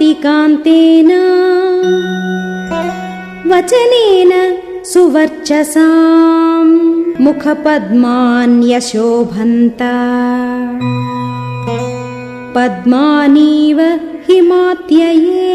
न्तेन वचनेन सुवर्चसाम्। मुखपद्मान्यशोभन्त। पद्मानीव हिमात्यये।